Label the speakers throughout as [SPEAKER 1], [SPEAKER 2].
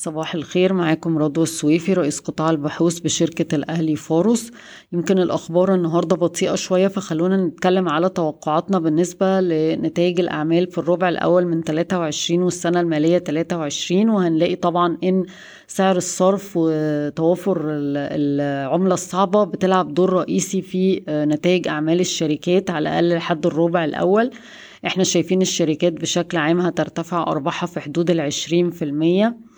[SPEAKER 1] صباح الخير معاكم رضوى السويفي رئيس قطاع البحوث بشركة الأهلي فاروس يمكن الأخبار النهاردة بطيئة شوية فخلونا نتكلم على توقعاتنا بالنسبة لنتائج الأعمال في الربع الأول من 23 والسنة المالية 23 وهنلاقي طبعا إن سعر الصرف وتوافر العملة الصعبة بتلعب دور رئيسي في نتائج أعمال الشركات على الأقل لحد الربع الأول. إحنا شايفين الشركات بشكل عام هترتفع أرباحها في حدود العشرين في المية. آه،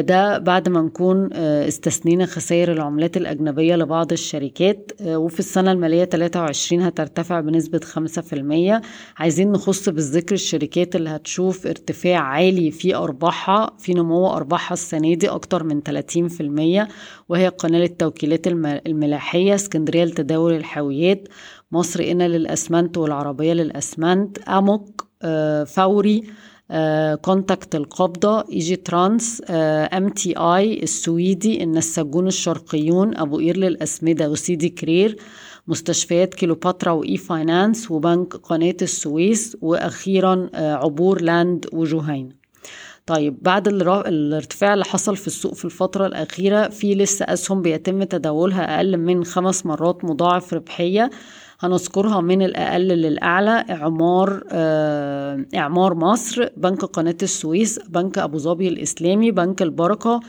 [SPEAKER 1] ده بعد ما نكون آه، استثنينا خسائر العملات الأجنبية لبعض الشركات آه، وفي السنة المالية 23 هترتفع بنسبة 5% عايزين نخص بالذكر الشركات اللي هتشوف ارتفاع عالي في أرباحها في نمو أرباحها السنة دي أكتر من 30% وهي قناة التوكيلات الملاحية اسكندرية لتداول الحاويات مصر إنا للأسمنت والعربية للأسمنت أموك فوري كونتاكت القبضة ايجي ترانس ام تي اي السويدي النساجون الشرقيون أبو قير للاسمدة وسيدي كرير مستشفيات كيلوباترا و e-finance وبنك قناة السويس وأخيرا آه، عبور لاند وجهينة. طيب بعد الارتفاع اللي حصل في السوق في الفترة الأخيرة في لسه أسهم بيتم تداولها أقل من خمس مرات مضاعف ربحية. هنذكرها من الأقل للأعلى إعمار آه، إعمار مصر بنك قناة السويس بنك أبو ظبي الإسلامي بنك البركة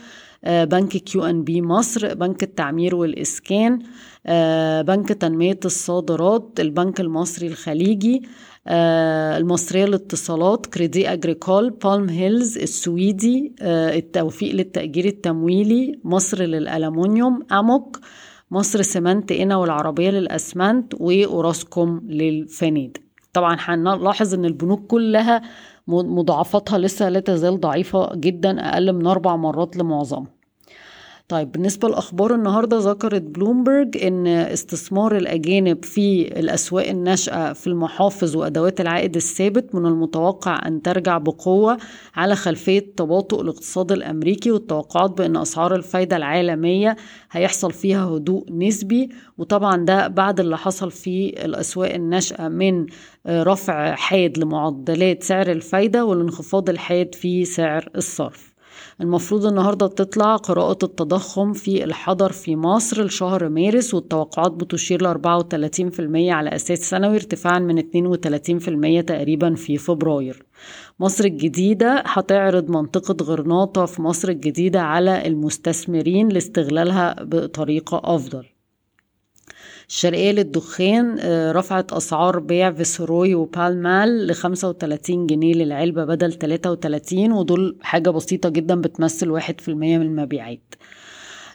[SPEAKER 1] آه، بنك QNB مصر بنك التعمير والإسكان آه، بنك تنمية الصادرات البنك المصري الخليجي المصرية للاتصالات Credit Agricole Palm Hills السويدي التوفيق للتأجير التمويلي مصر للألمنيوم أموك مصر سمنت قنا والعربية للأسمنت وأوراسكوم للفنادق طبعا هنلاحظ إن البنوك كلها مضاعفاتها لسه لا تزال ضعيفة جدا أقل من أربع مرات لمعظمها. طيب بالنسبة لأخبار النهاردة ذكرت بلومبرج أن استثمار الأجانب في الأسواق الناشئة في المحافظ وأدوات العائد الثابت من المتوقع أن ترجع بقوة على خلفية تباطؤ الاقتصاد الأمريكي والتوقعات بأن أسعار الفايدة العالمية هيحصل فيها هدوء نسبي. وطبعا ده بعد اللي حصل في الأسواق الناشئة من رفع حاد لمعدلات سعر الفايدة والانخفاض الحاد في سعر الصرف. المفروض النهاردة تطلع قراءة التضخم في الحضر في مصر لشهر مارس والتوقعات بتشير ل 34% على أساس سنوي ارتفاعا من 32% تقريبا في فبراير. مصر الجديدة هتعرض منطقة غرناطة في مصر الجديدة على المستثمرين لاستغلالها بطريقة أفضل. الشرقية للدخان آه، رفعت أسعار بيع Viceroy و Pall Mall ل 35 جنيه للعلبة بدل 33 ودول حاجة بسيطة جدا بتمثل واحد في المية من المبيعات.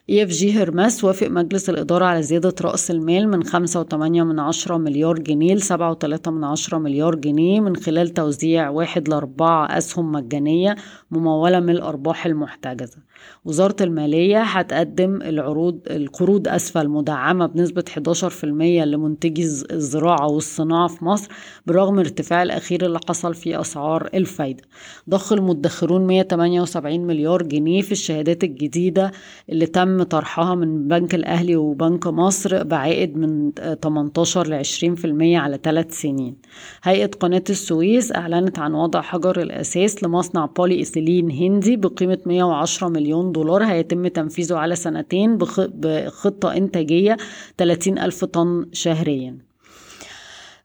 [SPEAKER 1] EFG Hermes وافق مجلس الإدارة على زيادة رأس المال من خمسة وتمانية من عشرة مليار جنيه لسبعة وتلاتة من عشرة مليار جنيه من خلال توزيع واحد لأربعة أسهم مجانية ممولة من الأرباح المحتجزة. وزارة المالية هتقدم العروض القروض أسفل مدعمة بنسبة 11% لمنتجي الزراعة والصناعة في مصر برغم ارتفاع الأخير اللي حصل في أسعار الفايدة. ضخ المدخرون 178 مليار جنيه في الشهادات الجديدة اللي تم طرحها من بنك الأهلي وبنك مصر بعائد من 18 ل 20% على ثلاث سنين. هيئة قناة السويس أعلنت عن وضع حجر الأساس لمصنع بولي إيثيلين هندي بقيمة 110 مليون مليون دولار هيتم تنفيذه على سنتين بخطة إنتاجية 30 ألف طن شهريا.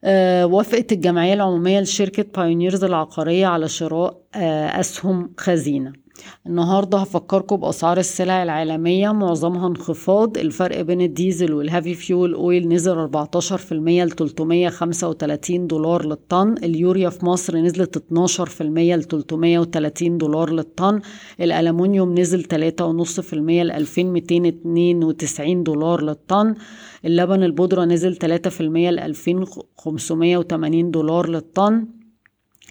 [SPEAKER 1] آه، وافقت الجمعية العمومية لشركة بايونيرز العقارية على شراء آه، أسهم خزينة. النهارده هفكركم بأسعار السلع العالمية معظمها انخفاض الفرق بين الديزل وال heavy fuel oil نزل 14% ل 335 دولار للطن اليوريا في مصر نزلت 12% ل 330 دولار للطن الالومنيوم نزل 3.5% ل 2292 دولار للطن اللبن البودرة نزل 3% ل 2580 دولار للطن.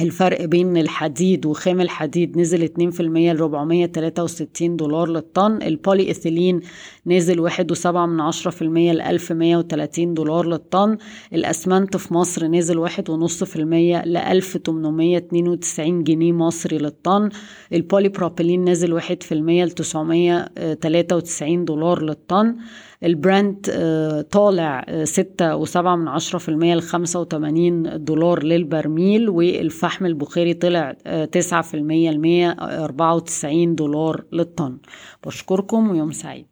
[SPEAKER 1] الفرق بين الحديد وخام الحديد نزل 2% ل 463 دولار للطن. البولي إيثيلين نزل 1.7 من 10% ل 1130 دولار للطن. الأسمنت في مصر نزل 1.5% ل 1892 جنيه مصري للطن. البولي بروبيلين نزل 1% ل 993 دولار للطن. البراند آه، طالع 6.7 من 10% ل 85 دولار للبرميل. والف الفحم البخاري طلع تسعة في المية المية أربعة وتسعين دولار للطن. بشكركم ويوم سعيد.